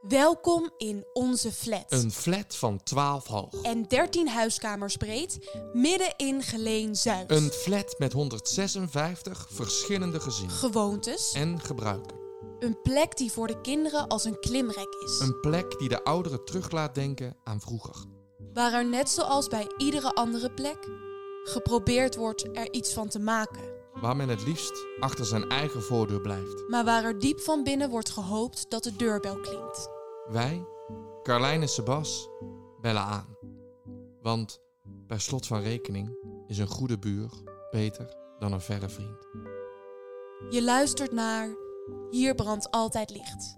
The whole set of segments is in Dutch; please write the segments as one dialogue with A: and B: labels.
A: Welkom in onze flat.
B: Een flat van 12 hoog.
A: En 13 huiskamers breed, midden in Geleen Zuid.
B: Een flat met 156 verschillende gezinnen
A: Gewoontes.
B: en gebruiken.
A: Een plek die voor de kinderen als een klimrek is.
B: Een plek die de ouderen terug laat denken aan vroeger.
A: Waar er net zoals bij iedere andere plek geprobeerd wordt er iets van te maken.
B: Waar men het liefst achter zijn eigen voordeur blijft.
A: Maar waar er diep van binnen wordt gehoopt dat de deurbel klinkt.
B: Wij, Carlijn en Sebas, bellen aan. Want per slot van rekening is een goede buur beter dan een verre vriend.
A: Je luistert naar Hier brandt altijd licht.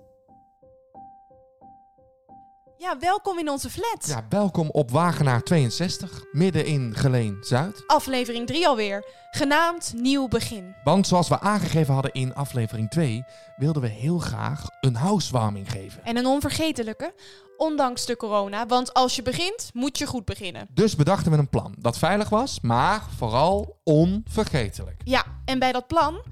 C: Ja, welkom in onze flat.
B: Ja, welkom op Wagenaar 62, midden in Geleen Zuid.
C: Aflevering 3 alweer, genaamd Nieuw Begin.
B: Want zoals we aangegeven hadden in aflevering 2, wilden we heel graag een housewarming geven.
C: En een onvergetelijke, ondanks de corona, want als je begint, moet je goed beginnen.
B: Dus bedachten we een plan dat veilig was, maar vooral onvergetelijk.
C: Ja, en bij dat plan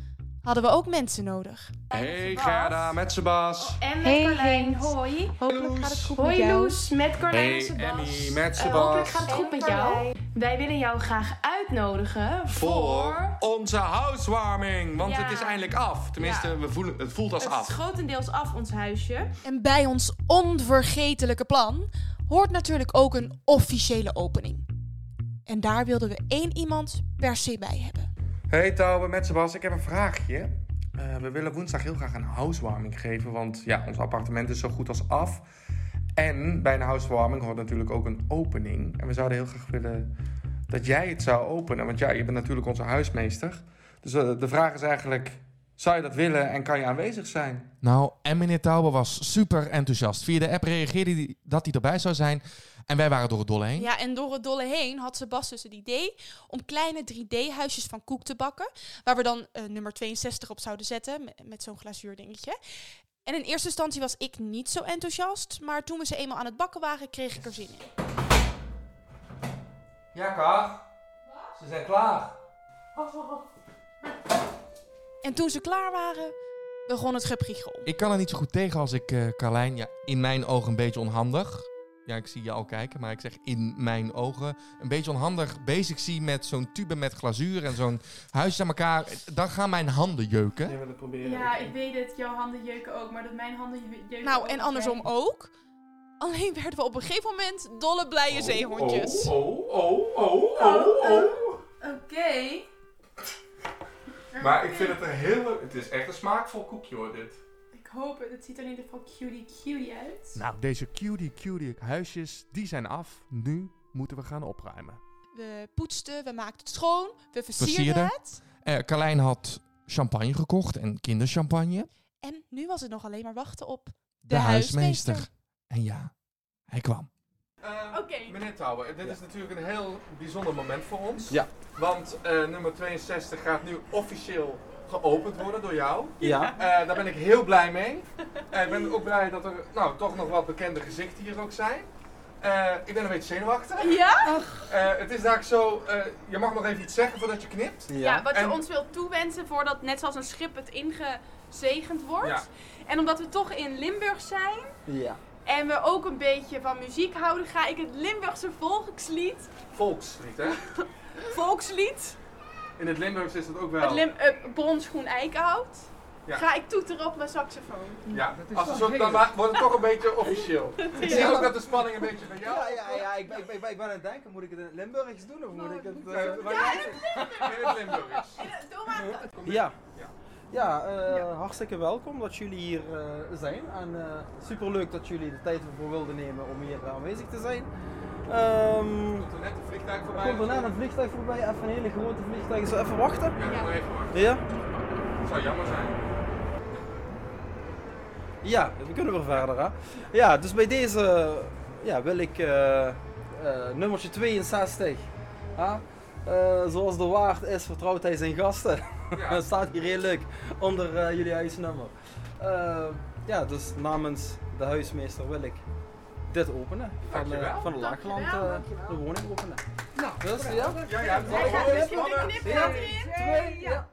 C: hadden we ook mensen nodig.
D: Hey Gerda, met Sebas.
E: En met
F: Hey,
E: Carlijn, hoi.
C: Hopelijk gaat het goed met
E: Hoi
C: jou.
E: Loes, met Carlijn
D: Hey
E: en Sebas.
D: Emmy, met
E: Eh, hopelijk
D: Sebas.
E: gaat het goed met jou. Wij willen jou graag uitnodigen
D: Voor onze housewarming. Want
E: Ja.
D: het is eindelijk af. Tenminste,
E: Ja.
D: we voelen, het voelt als
E: Het is
D: af.
E: grotendeels af, ons huisje.
C: En bij ons onvergetelijke plan hoort natuurlijk ook een officiële opening. En daar wilden we één iemand per se bij hebben.
D: Hey Tauwe, met Sebas. Ik heb een vraagje. Eh, we willen woensdag heel graag een housewarming geven. Want ja, ons appartement is zo goed als af. En bij een housewarming hoort natuurlijk ook een opening. En we zouden heel graag willen dat jij het zou openen. Want ja, je bent natuurlijk onze huismeester. Dus eh, de vraag is eigenlijk... Zou je dat willen en kan je aanwezig zijn?
B: Nou, en meneer Tauber was super enthousiast. Via de app reageerde hij dat hij erbij zou zijn. En wij waren door het dolle heen.
C: Ja, en door het dolle heen had Sebas dus het idee om kleine 3D-huisjes van koek te bakken. Waar we dan eh, nummer 62 op zouden zetten, met, met zo'n glazuurdingetje. En in eerste instantie was ik niet zo enthousiast, maar toen we ze eenmaal aan het bakken waren, kreeg ik er zin in.
B: Ja, Kar. Ze zijn klaar.
C: En toen ze klaar waren, begon het gepriegel.
B: Ik kan er niet zo goed tegen als ik eh Carlijn, ja, in mijn ogen een beetje onhandig. Ja, ik zie je al kijken, maar ik zeg in mijn ogen een beetje onhandig bezig zie met zo'n tube met glazuur en zo'n huisje aan elkaar. Dan gaan mijn handen jeuken.
D: proberen.
E: Ja, ik weet het. Jouw handen jeuken ook, maar dat mijn handen jeuken
C: Nou,
E: ook
C: en andersom ook. Alleen werden we op een gegeven moment dolle blije zeehondjes.
D: Oh, oh, oh, oh, oh.
E: Oké.
D: Maar ik vind het een hele... Het is echt een smaakvol koekje hoor, dit.
E: Ik hoop het. Het ziet er in ieder geval cutie cutie uit.
B: Nou, deze cutie cutie huisjes, die zijn af. Nu moeten we gaan opruimen.
C: We poetsten, we maakten het schoon, we versierden
B: Versierden.
C: het.
B: Eh Carlijn had champagne gekocht en kinderchampagne.
C: En nu was het nog alleen maar wachten op
B: De, huismeester. En ja, hij kwam.
E: Oké.
D: Eh, Meneer Touwen, dit is natuurlijk een heel bijzonder moment voor ons.
G: Ja.
D: Want eh, nummer 62 gaat nu officieel geopend worden door jou.
G: Ja.
D: Eh, daar ben ik heel blij mee. Eh, ik ben ook blij dat er nou, toch nog wat bekende gezichten hier ook zijn. Eh, ik ben een beetje zenuwachtig.
E: Ja?
D: Eh, het is daar zo, eh, je mag nog even iets zeggen voordat je knipt.
E: Ja, wat je
D: En-
E: ons wilt toewensen voordat net zoals een schip het ingezegend wordt.
D: Ja.
E: En omdat we toch in Limburg zijn
G: Ja.
E: en we ook een beetje van muziek houden, ga ik het Limburgse volkslied,
D: Volkslied, hè?
E: volkslied,
D: In het Limburgs is het ook wel.
E: het Lim eh, bronsgroen eikenhout,
D: Ja.
E: ga ik toeteren op mijn saxofoon.
D: Ja, als een soort, dan wordt het toch een beetje officieel. Ik zie ook dat de spanning een beetje bij jou
G: Ja, ja, ja, ik, ben- ik, ben- ik, ben- ik ben aan het denken, moet ik het in het Limburgs doen of moet ik het...
D: Ja,
G: eh, waar-
D: in het Limburgs.
E: Doe maar.
G: Ja.
D: Ja.
G: Ja, eh, hartstikke welkom dat jullie hier eh, zijn. En eh superleuk dat jullie de tijd ervoor wilden nemen om hier eh, aanwezig te zijn. Ehm
D: Komt er net een vliegtuig voorbij?
G: komt er net een vliegtuig voorbij, even een hele grote vliegtuig. Zo even wachten?
D: Ja, nog even wachten.
G: Ja?
D: Het zou jammer zijn.
G: Ja, we kunnen weer verder hè. Ja, dus bij deze ja, wil ik eh, eh, nummertje 62. hè. Eh, zoals de waard is, vertrouwt hij zijn gasten.
D: Ja.
G: Dat staat hier heel leuk onder jullie huisnummer. Ja, dus namens de huismeester wil ik dit openen. Van,
D: dankjewel.
G: Eh, van de Laagland eh, de woning openen.
D: Nou,
G: het. ja.
D: Ja, ja.
G: ja. ja.
D: ja,
B: ja.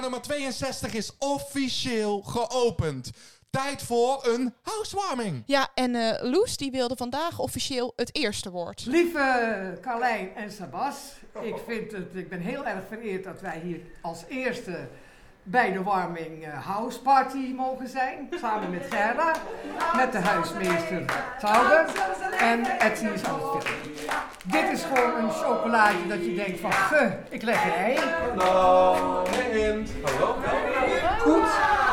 B: nummer 62 is officieel geopend. Tijd voor een housewarming.
C: Ja, en eh, Loes die wilde vandaag officieel het eerste woord.
F: Lieve Carlijn en Sabas, ik, vind het, ik ben heel erg vereerd dat wij hier als eerste bij de warming eh, house party mogen zijn. Samen met Gerda, met de huismeester Tauber en Etsy Zandveld. Dit is gewoon een chocolaatje dat je denkt van, ge, ik leg een ei.
B: Hallo. Hallo. Goed.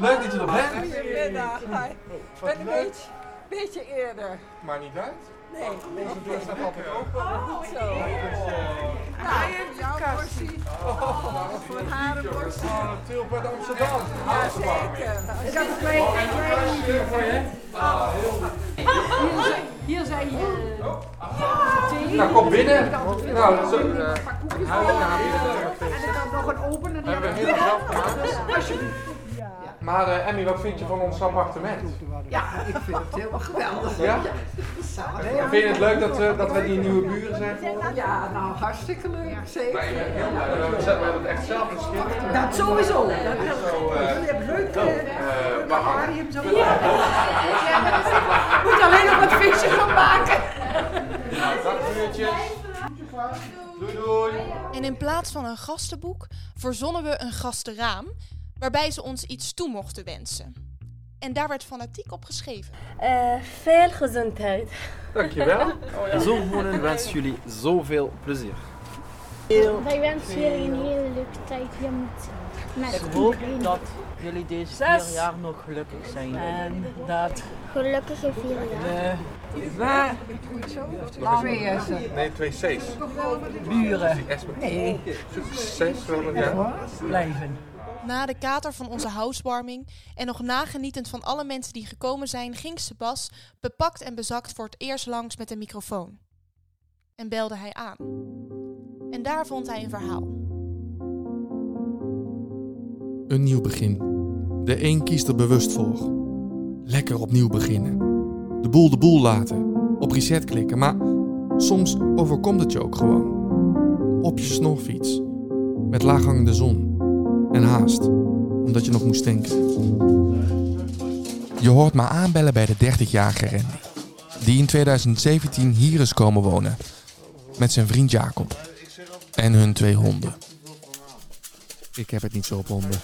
B: Leuk dat je er bent.
H: Goedemiddag. Hi. Ik ben een beetje, beetje eerder.
B: Maar niet uit.
H: Nee.
B: Onze deur staat altijd open.
H: Goed zo. Nou, jouw portie. Voor haar een portie.
B: Oh, Tilp uit Amsterdam.
H: Ja, zeker.
F: Ik heb een klein, een klein liedje voor je.
E: Hier zijn je.
B: Nou, kom binnen. Nou, zo,
F: En ik had nog een open en die
B: hebben we helemaal zelf gemaakt.
F: Alsjeblieft.
B: Maar eh, Emmy, wat vind je van ons appartement?
F: Ja, ik vind het helemaal geweldig.
B: Ja? Vind je het leuk dat, we dat we die nieuwe buren zijn geworden?
F: Ja, nou hartstikke leuk. Zeker.
B: Maar. We hebben- het echt zelf geschilderd.
F: Dat sowieso. Dat
B: eh,
F: Jullie hebben leuk
B: eh,
F: uh, aquarium zo. Moet alleen nog wat visjes van maken.
B: Dag buurtjes. Doei doei.
C: En in plaats van een gastenboek verzonnen we een gastenraam, waarbij ze ons iets toe mochten wensen. En daar werd fanatiek op geschreven.
I: Eh, veel gezondheid.
B: Dankjewel.
G: En zo wonen wens jullie zoveel plezier.
I: Wij wensen jullie een hele leuke tijd hier met, met
J: Ik hoop
I: iedereen.
J: dat jullie deze vier jaar nog gelukkig zijn. En dat
I: Gelukkige vier jaar.
J: we, we
B: Nee, twee C's.
J: buren
B: Nee. Wel ja.
J: blijven.
C: Na de kater van onze housewarming en nog nagenietend van alle mensen die gekomen zijn, ging Sebas, bepakt en bezakt voor het eerst langs met een microfoon. En belde hij aan. En daar vond hij een verhaal.
B: Een nieuw begin. De een kiest er bewust voor. Lekker opnieuw beginnen. De boel de boel laten. Op reset klikken. Maar soms overkomt het je ook gewoon. Op je snorfiets. Met laaghangende zon. En haast. Omdat je nog moest denken. Je hoort me aanbellen bij de 30-jarige Randy. Die in 2017 hier is komen wonen. Met zijn vriend Jacob. En hun twee honden. Ik heb het niet zo op honden.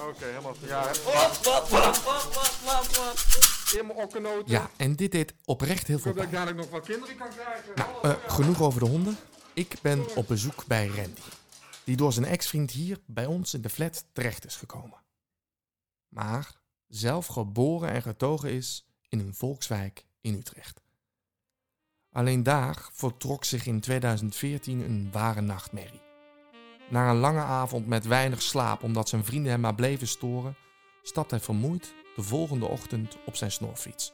B: Oké, helemaal. Ja, wat, wat, wat, wat, wat, wat, wat. Helemaal okkennoten. Ja, en dit deed oprecht heel veel
D: Ik hoop dat
B: pijn.
D: ik dadelijk nog wat kinderen kan krijgen.
B: Nou, eh, genoeg over de honden. Ik ben op bezoek bij Randy. Die door zijn ex-vriend hier bij ons in de flat terecht is gekomen. Maar zelf geboren en getogen is in een volkswijk in Utrecht. Alleen daar voltrok zich in 2014 een ware nachtmerrie. Na een lange avond met weinig slaap omdat zijn vrienden hem maar bleven storen, stapt hij vermoeid de volgende ochtend op zijn snorfiets.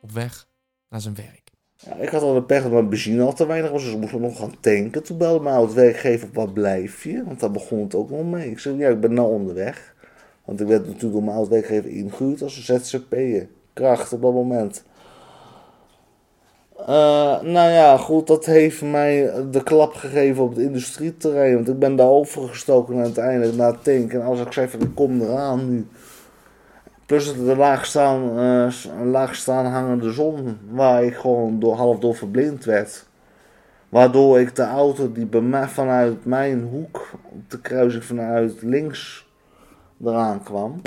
B: Op weg naar zijn werk.
K: Ja, ik had al de pech dat mijn benzine al te weinig was, dus ik moest nog gaan tanken. Toen belde mijn oud-werkgever, wat blijf je? Want daar begon het ook nog mee. Ik zei, ja, ik ben nou onderweg. Want ik werd natuurlijk door mijn oud-werkgever ingehuurd als ZZP'er. Kracht op dat moment. Eh, nou ja, goed, dat heeft mij de klap gegeven op het industrieterrein. Want ik ben daar overgestoken uiteindelijk naar tanken. En als ik zei van, ik kom eraan nu. Plus het de laag staan, eh, een laag hangende zon, waar ik gewoon door, half door verblind werd. Waardoor ik de auto die vanuit mijn hoek, op de kruising vanuit links, eraan kwam.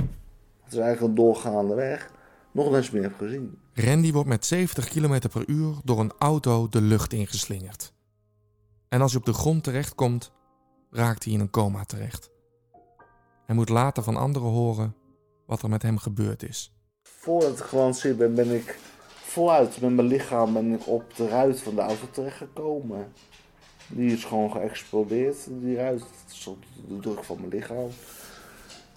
K: Het is eigenlijk een doorgaande weg. Nog eens meer heb gezien.
B: Randy wordt met 70 km per uur door een auto de lucht ingeslingerd. En als hij op de grond terechtkomt, raakt hij in een coma terecht. Hij moet later van anderen horen wat er met hem gebeurd is.
K: Voordat ik gelanceerd ben, ben ik voluit met mijn lichaam ben ik op de ruit van de auto terechtgekomen. Die is gewoon geëxplodeerd, die ruit. De druk van mijn lichaam.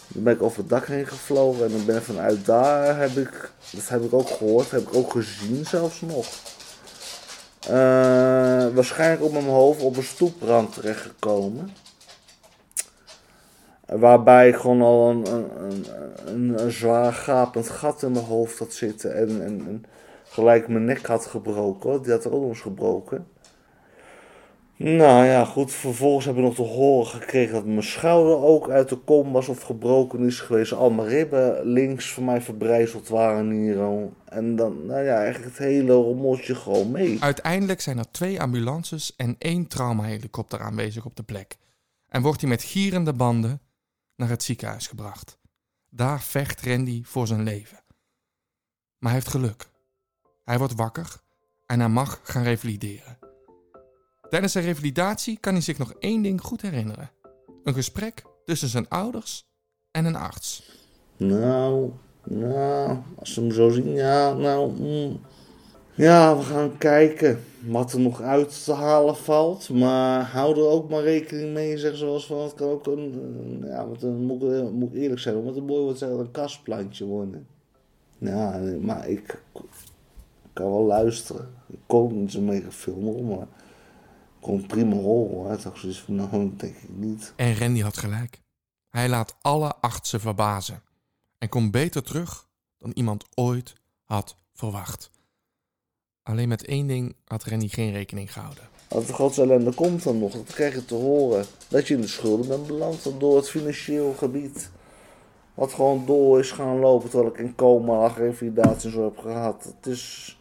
K: Dan ben ik over het dak heen gevlogen en dan ben vanuit daar heb ik, dat heb ik ook gehoord, heb ik ook gezien zelfs nog. Eh, waarschijnlijk op mijn hoofd op een stoeprand terechtgekomen. Waarbij gewoon al een, een, een, een, zwaar gapend gat in mijn hoofd had zitten. En, en, gelijk mijn nek had gebroken. Die had er ook nog eens gebroken. Nou ja, goed. Vervolgens heb ik nog te horen gekregen dat mijn schouder ook uit de kom was of gebroken is geweest. Al mijn ribben links van mij verbrijzeld waren hier. En dan, nou ja, eigenlijk het hele rommeltje gewoon mee.
B: Uiteindelijk zijn er twee ambulances en één traumahelikopter aanwezig op de plek. En wordt hij met gierende banden naar het ziekenhuis gebracht. Daar vecht Randy voor zijn leven. Maar hij heeft geluk. Hij wordt wakker en hij mag gaan revalideren. Tijdens zijn revalidatie kan hij zich nog één ding goed herinneren: een gesprek tussen zijn ouders en een arts.
K: Nou, nou, als ze hem zo zien, ja, nou, mm. Ja, we gaan kijken wat er nog uit te halen valt. Maar hou er ook maar rekening mee, zeggen ze wel eens van, het kan ook een, ja, want dan moet, ik- moet ik eerlijk zijn, want een mooi wordt zeggen, een kastplantje worden. Ja, maar ik, kan wel luisteren. Ik kon niet zo mega maar ik kon prima horen. dacht zoiets van, nou, denk ik niet.
B: En Randy had gelijk. Hij laat alle artsen verbazen en komt beter terug dan iemand ooit had verwacht. Alleen met één ding had Randy geen rekening gehouden.
K: Wat de grootste ellende komt dan nog, dat krijg je te horen. Dat je in de schulden bent beland door het financieel gebied. Wat gewoon door is gaan lopen terwijl ik in coma lag, revalidatie en zo heb gehad. Het is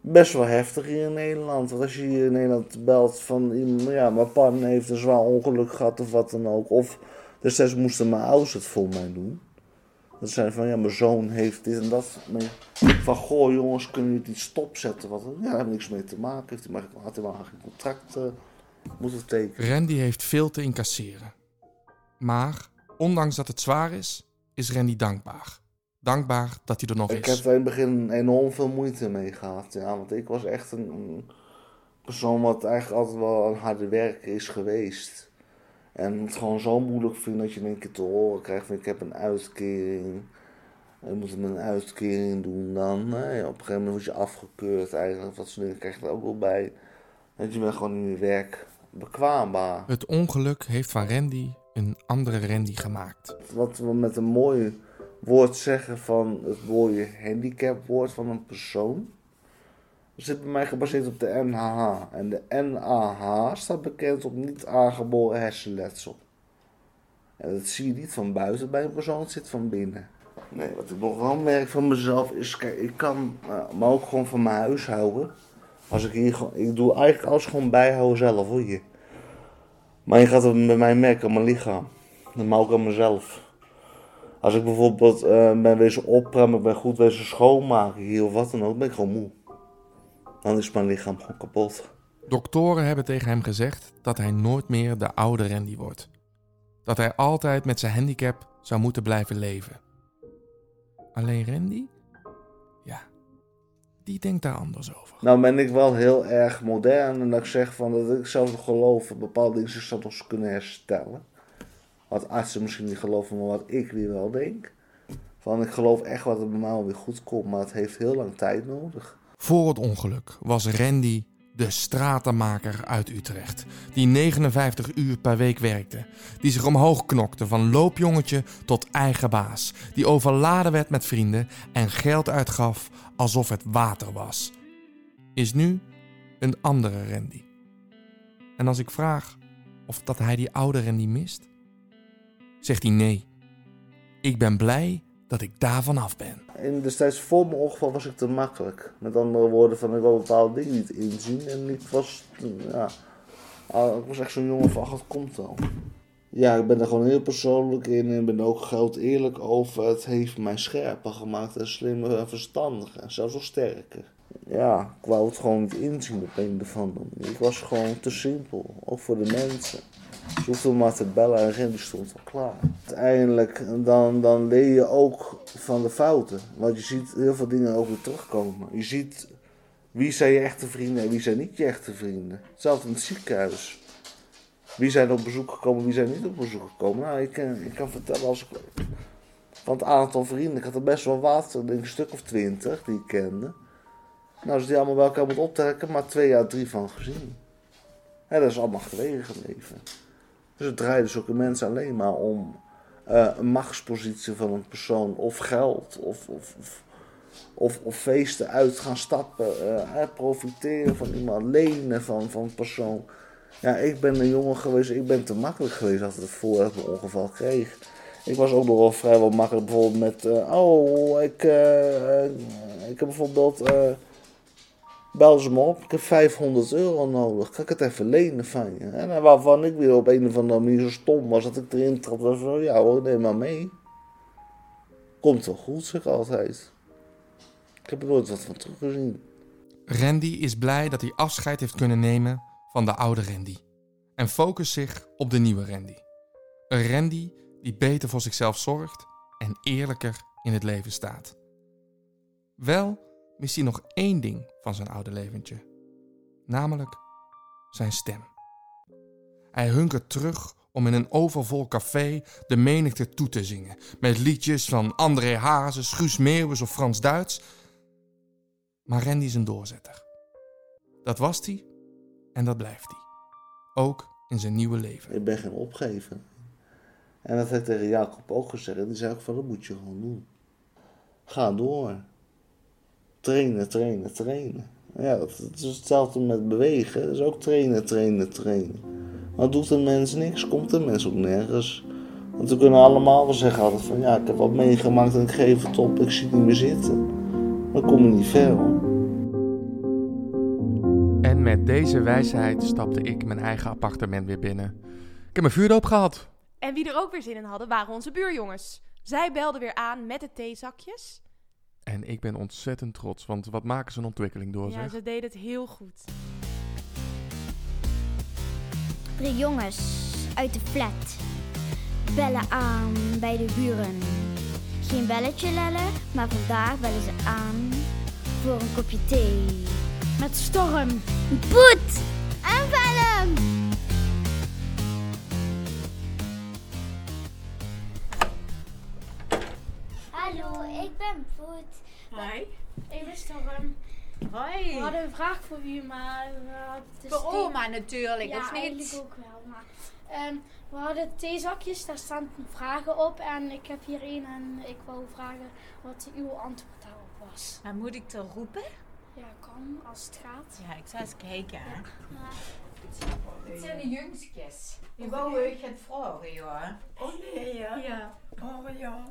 K: best wel heftig hier in Nederland. Want als je hier in Nederland belt van, ja, mijn partner heeft een zwaar ongeluk gehad of wat dan ook. Of destijds moesten mijn ouders het voor mij doen. Dat zijn van, ja, mijn zoon heeft dit en dat. Van, goh jongens, kunnen jullie het niet stopzetten? Wat, ja, daar heeft niks mee te maken. Heeft hij maar, had hij maar geen contract eh, moeten tekenen.
B: Randy heeft veel te incasseren. Maar, ondanks dat het zwaar is, is Randy dankbaar. Dankbaar dat hij er nog
K: Ik
B: is.
K: heb er in het begin enorm veel moeite mee gehad. Ja, want ik was echt een, een persoon wat eigenlijk altijd wel een harde werker is geweest. En het gewoon zo moeilijk vind dat je in één keer te horen krijgt van ik heb een uitkering. Je moet een uitkering doen dan. Nee, op een gegeven moment word je afgekeurd eigenlijk. Dat soort dingen krijg je er ook wel bij. Want je bent gewoon in je werk bekwaambaar.
B: Het ongeluk heeft van Randy een andere Randy gemaakt.
K: Wat we met een mooi woord zeggen van het mooie handicapwoord van een persoon. Zit bij mij gebaseerd op de NHH. En de NAH staat bekend op niet aangeboren hersenletsel. En dat zie je niet van buiten bij een persoon, het zit van binnen. Nee, wat ik nog wel merk van mezelf is, kijk, ik kan, uh, maar ook gewoon van mijn huishouden. Als ik hier gewoon, ik doe eigenlijk alles gewoon bijhouden zelf hoor je. Maar je gaat het bij mij merken mijn lichaam. Maar ook aan mezelf. Als ik bijvoorbeeld uh, ben wezen opruimen, ben goed wezen schoonmaken hier of wat dan ook, ben ik gewoon moe. Dan is mijn lichaam gewoon kapot.
B: Doktoren hebben tegen hem gezegd dat hij nooit meer de oude Randy wordt. Dat hij altijd met zijn handicap zou moeten blijven leven. Alleen Randy? Ja, die denkt daar anders over.
K: Nou ben ik wel heel erg modern en dat ik zeg van dat ik zelf geloof dat bepaalde dingen zich eens kunnen herstellen. Wat artsen misschien niet geloven, maar wat ik weer wel denk. Van ik geloof echt wat bij mij wel weer goed komt, maar het heeft heel lang tijd nodig.
B: Voor het ongeluk was Randy de stratenmaker uit Utrecht. Die 59 uur per week werkte. Die zich omhoog knokte van loopjongetje tot eigen baas. Die overladen werd met vrienden en geld uitgaf alsof het water was. Is nu een andere Randy. En als ik vraag of dat hij die oude Randy mist, zegt hij nee. Ik ben blij dat ik daarvan af ben.
K: In destijds voor mijn ongeval was ik te makkelijk. Met andere woorden, van ik wil bepaalde dingen niet inzien. En ik was, ja, ik was echt zo'n jongen van, ach, het komt wel. Ja, ik ben er gewoon heel persoonlijk in en ben ook groot eerlijk over. Het heeft mij scherper gemaakt en slimmer en verstandiger en zelfs nog sterker. Ja, ik wou het gewoon niet inzien op een of andere manier. Ik was gewoon te simpel, ook voor de mensen. Hoefden maar te bellen en Randy stond al klaar. Uiteindelijk dan, dan leer je ook van de fouten. Want je ziet heel veel dingen ook weer terugkomen. Je ziet wie zijn je echte vrienden en wie zijn niet je echte vrienden. Hetzelfde in het ziekenhuis. Wie zijn op bezoek gekomen, wie zijn niet op bezoek gekomen. Nou, ik, kan, ik kan vertellen als ik... Van het aantal vrienden, ik had er best wel wat, denk ik een stuk of twintig die ik kende. Nou, als die allemaal bij elkaar moet optrekken, maar twee jaar drie van gezien. En dat is allemaal gelegen gebleven. Dus het draaide zulke mensen alleen maar om uh, een machtspositie van een persoon, of geld, of, of, of, Of, feesten uit gaan stappen. eh, hè, profiteren van iemand. Lenen van, van een persoon. Ja, ik ben een jongen geweest. Ik ben te makkelijk geweest dat het voor ik een ongeval kreeg. Ik was ook nog wel vrijwel makkelijk bijvoorbeeld met... eh, oh, ik, eh, eh, ik heb bijvoorbeeld... Bel ze me op, ik heb 500 euro nodig. Kan ik het even lenen van je? En waarvan ik weer op een of andere manier zo stom was dat ik erin trapte. Zo, ja hoor, neem maar mee. Komt wel goed, zeg altijd. Ik heb er nooit wat van teruggezien.
B: Randy is blij dat hij afscheid heeft kunnen nemen van de oude Randy. En focust zich op de nieuwe Randy. Een Randy die beter voor zichzelf zorgt en eerlijker in het leven staat. Wel mist hij nog één ding van zijn oude leventje. Namelijk zijn stem. Hij hunkert terug om in een overvol café de menigte toe te zingen. Met liedjes van André Hazes, Guus Meeuwis of Frans Duits. Maar Randy is een doorzetter. Dat was hij en dat blijft hij. Ook in zijn nieuwe leven.
K: Ik ben geen opgever. En dat ik tegen Jacob ook gezegd. En die zei ook van, dat moet je gewoon doen. Ga door. Trainen, trainen, trainen. Ja, dat, het is hetzelfde met bewegen. Dat is ook trainen, trainen, trainen. Maar doet een mens niks, komt een mens ook nergens. Want we kunnen allemaal wel zeggen altijd van... Ja, ik heb wat meegemaakt en ik geef het op. Ik zie het niet meer zitten. Dan kom je niet ver hoor.
B: En met deze wijsheid stapte ik mijn eigen appartement weer binnen. Ik heb mijn vuurdoop gehad.
C: En wie er ook weer zin in hadden, waren onze buurjongens. Zij belden weer aan met de theezakjes.
B: En ik ben ontzettend trots, want wat maken ze een ontwikkeling door,
C: Ja,
B: zeg.
C: ze deden het heel goed.
L: Drie jongens uit de flat bellen aan bij de buren. Geen belletje lellen, maar vandaag bellen ze aan voor een kopje thee. Met storm, boet en velm. Hallo, ik ben Poet.
M: Hoi.
L: Ik ben Storm.
M: Hoi.
L: We hadden een vraag voor u, maar we hadden de
M: Voor
L: steen-
M: oma natuurlijk,
L: ja,
M: of niet?
L: eigenlijk ook wel. Maar, ehm, we hadden theezakjes, daar staan vragen op. En ik heb hier één en ik wou vragen wat uw antwoord daarop was.
M: Maar moet ik te roepen?
L: Ja, kan, als het gaat.
M: Ja, ik zal eens kijken.
N: Het zijn de jongstjes.
M: Ik wou je het vragen, ja.
N: Oh nee, ja.
M: Ja.
N: Oh ja.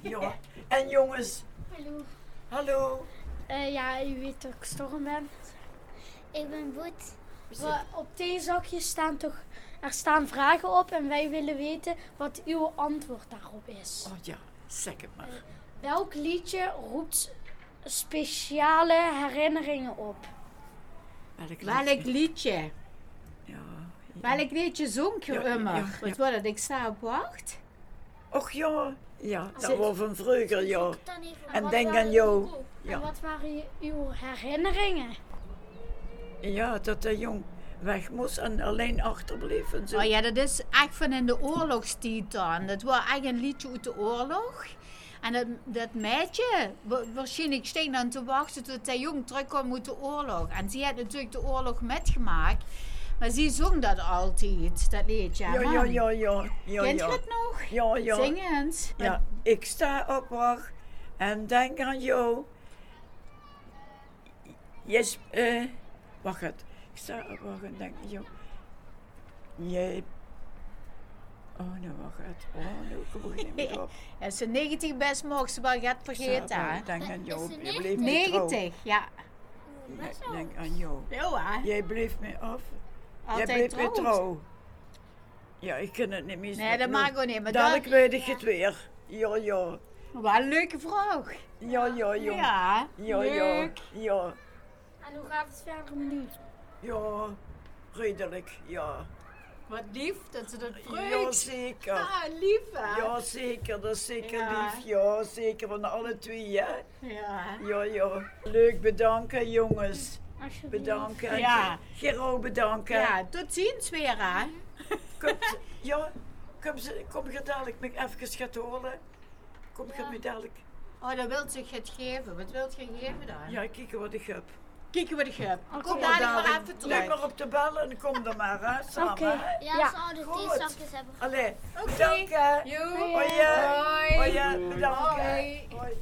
N: Ja. En jongens.
L: Hallo.
N: Hallo.
L: Eh, ja, u weet dat ik Storm ben. Ik ben Boet. We, op theezakjes staan toch, er staan vragen op en wij willen weten wat uw antwoord daarop is.
N: Oh ja, zeg het maar.
L: Welk liedje roept speciale herinneringen op?
M: Welk liedje?
N: Ja.
M: Welk liedje zong je
N: Ja,
M: immer?
N: ja,
M: Wat? Ik sta op wacht.
N: Och ja. Ja, dat was van vroeger, ja. En denk aan jou.
L: En
N: Ja.
L: wat waren je- uw herinneringen?
N: Ja, dat de jong weg moest en alleen achterbleef en zo.
M: Oh ja, dat is echt van in de oorlogstijd dan. Dat was echt een liedje uit de oorlog. En dat, dat waarschijnlijk steen dan te wachten tot de jong terugkwam uit de oorlog. En ze had natuurlijk de oorlog metgemaakt. Maar ze zong dat altijd, dat liedje.
N: Ja, ja, ja, ja. ja
M: Kent
N: ja.
M: je het nog?
N: Ja, ja.
M: Zing eens.
N: Ja, ik sta op wacht en denk aan jou. Yes, eh, wacht het. Ik sta op wacht en denk aan jou. Jij. Oh, nou wacht het. Oh, nou kom ik niet meer op.
M: Ja, ze 19 best mocht ze wel gaat vergeten.
N: Wacht, denk aan jou. Je bleef me trouw.
M: 90, ja.
N: Ik denk aan jou. Jij bleef me af.
M: Altijd
N: Jij bleef me
M: trouw.
N: Ja, ik kan het niet meer
M: Nee, dat mag ook niet, maar
N: Dadelijk
M: dat-
N: weet ik het weer. Ja, ja.
M: Wat een leuke vraag.
N: Ja, ja, ja.
M: Ja,
N: ja,
M: leuk.
N: ja. Ja,
L: En hoe gaat het verder met u?
N: ja. Redelijk, ja.
M: Wat lief dat ze dat
N: Ja,
M: vreugd.
N: zeker.
M: Ah, lief hè?
N: Ja, zeker. Dat is zeker
M: Ja.
N: lief. Ja, zeker van alle twee, hè.
M: Ja.
N: Ja, ja. Leuk bedanken, jongens. Bedanken.
M: Ja.
N: Gero bedanken.
M: Ja, tot ziens weer hè.
N: Kom, ze- ja, kom, ze, kom je dadelijk me even gaat horen? Kom je me dadelijk...
M: Oh, dat wilt zich het geven. Wat wilt je geven dan?
N: Ja, kijk wat ik heb.
M: Kijken wat ik heb.
N: Kom
M: Kom
N: maar
M: dadelijk maar
N: dadelijk.
M: even
N: Leg
M: terug.
N: maar op de bellen en kom dan maar, hè, samen.
L: Oké. Ja, ze
N: Goed.
L: theezakjes hebben.
N: Allee,
M: Oké.
N: bedankt, hè. Hoi.
M: Hoi.
N: Hoi, bedankt.
M: Hoi.
N: Hoi.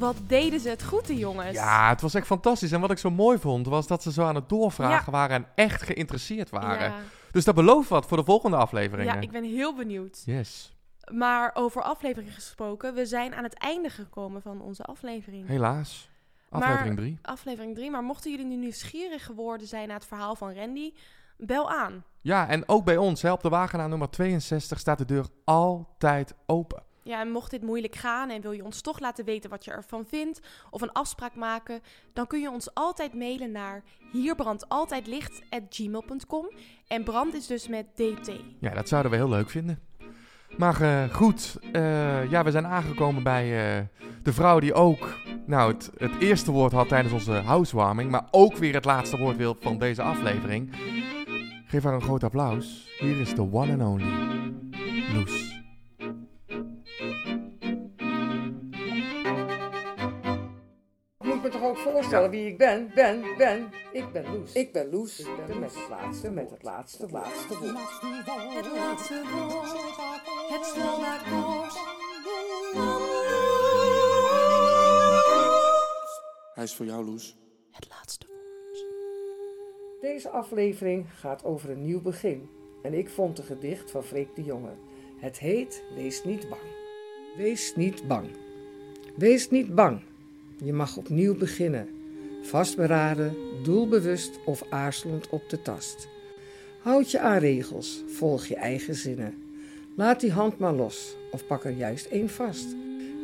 C: Wat deden ze het goed, de jongens.
B: Ja, het was echt fantastisch. En wat ik zo mooi vond, was dat ze zo aan het doorvragen
C: Ja.
B: waren en echt geïnteresseerd waren.
C: Ja.
B: Dus dat belooft wat voor de volgende afleveringen.
C: Ja, ik ben heel benieuwd.
B: Yes.
C: Maar over afleveringen gesproken, we zijn aan het einde gekomen van onze aflevering.
B: Helaas. Aflevering
C: Maar-
B: 3.
C: Aflevering 3. Maar mochten jullie nu nieuwsgierig geworden zijn naar het verhaal van Randy, bel aan.
B: Ja, en ook bij ons, hè, op de wagenaar nummer 62, staat de deur altijd open.
C: Ja, en mocht dit moeilijk gaan en wil je ons toch laten weten wat je ervan vindt of een afspraak maken, dan kun je ons altijd mailen naar hierbrandt.altijdlicht@gmail.com en brand is dus met dt.
B: Ja, dat zouden we heel leuk vinden. Maar eh, goed, eh, ja, we zijn aangekomen bij eh, de vrouw die ook nou, het, het eerste woord had tijdens onze housewarming, maar ook weer het laatste woord wil van deze aflevering. Geef haar een groot applaus. Hier is de one and only
F: toch ook voorstellen wie ik ben? Ben, ben. Ik ben Loes. Ik ben Loes. Ik ben met het laatste, met het laatste, laatste woord.
A: Het laatste woord, het slagakkoord.
D: Hij is voor jou, Loes.
C: Het laatste
F: Deze aflevering gaat over een nieuw begin. En ik vond een gedicht van Freek de Jonge. Het heet Wees niet bang. Wees niet bang. Wees niet bang. Je mag opnieuw beginnen. Vastberaden, doelbewust of aarzelend op de tast. Houd je aan regels, volg je eigen zinnen. Laat die hand maar los of pak er juist één vast.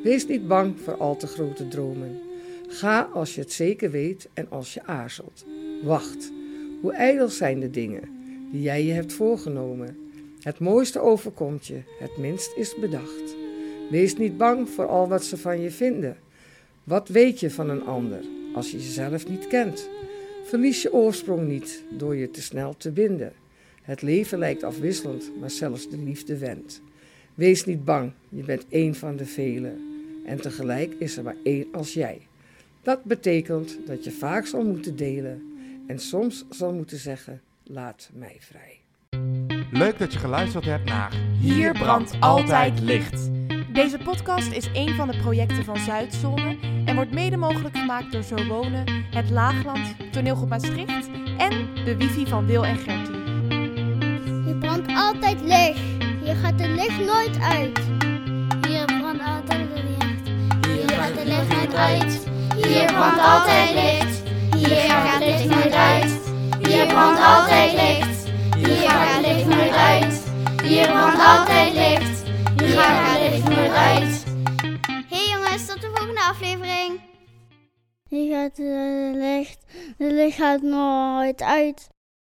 F: Wees niet bang voor al te grote dromen. Ga als je het zeker weet en als je aarzelt. Wacht, hoe ijdel zijn de dingen die jij je hebt voorgenomen. Het mooiste overkomt je, het minst is bedacht. Wees niet bang voor al wat ze van je vinden. Wat weet je van een ander als je jezelf niet kent? Verlies je oorsprong niet door je te snel te binden. Het leven lijkt afwisselend, maar zelfs de liefde wendt. Wees niet bang, je bent één van de velen. En tegelijk is er maar één als jij. Dat betekent dat je vaak zal moeten delen en soms zal moeten zeggen: laat mij vrij.
B: Leuk dat je geluisterd hebt naar
C: Hier brandt altijd licht. Deze podcast is een van de projecten van Zuidzone en wordt mede mogelijk gemaakt door Zo Wonen, Het Laagland, Toneelgroep Maastricht en de wifi van Wil en Gertie.
L: Hier brandt altijd licht. Hier gaat de licht nooit uit. Hier brandt altijd licht. Hier gaat de licht nooit uit. Hier brandt altijd licht. Hier gaat het licht nooit uit. Hier brandt altijd licht. Hier gaat het licht nooit uit. Hier brandt altijd licht. Gaat het licht nooit uit. Hey jongens, tot de volgende aflevering. Hier gaat het licht. De licht gaat nooit uit.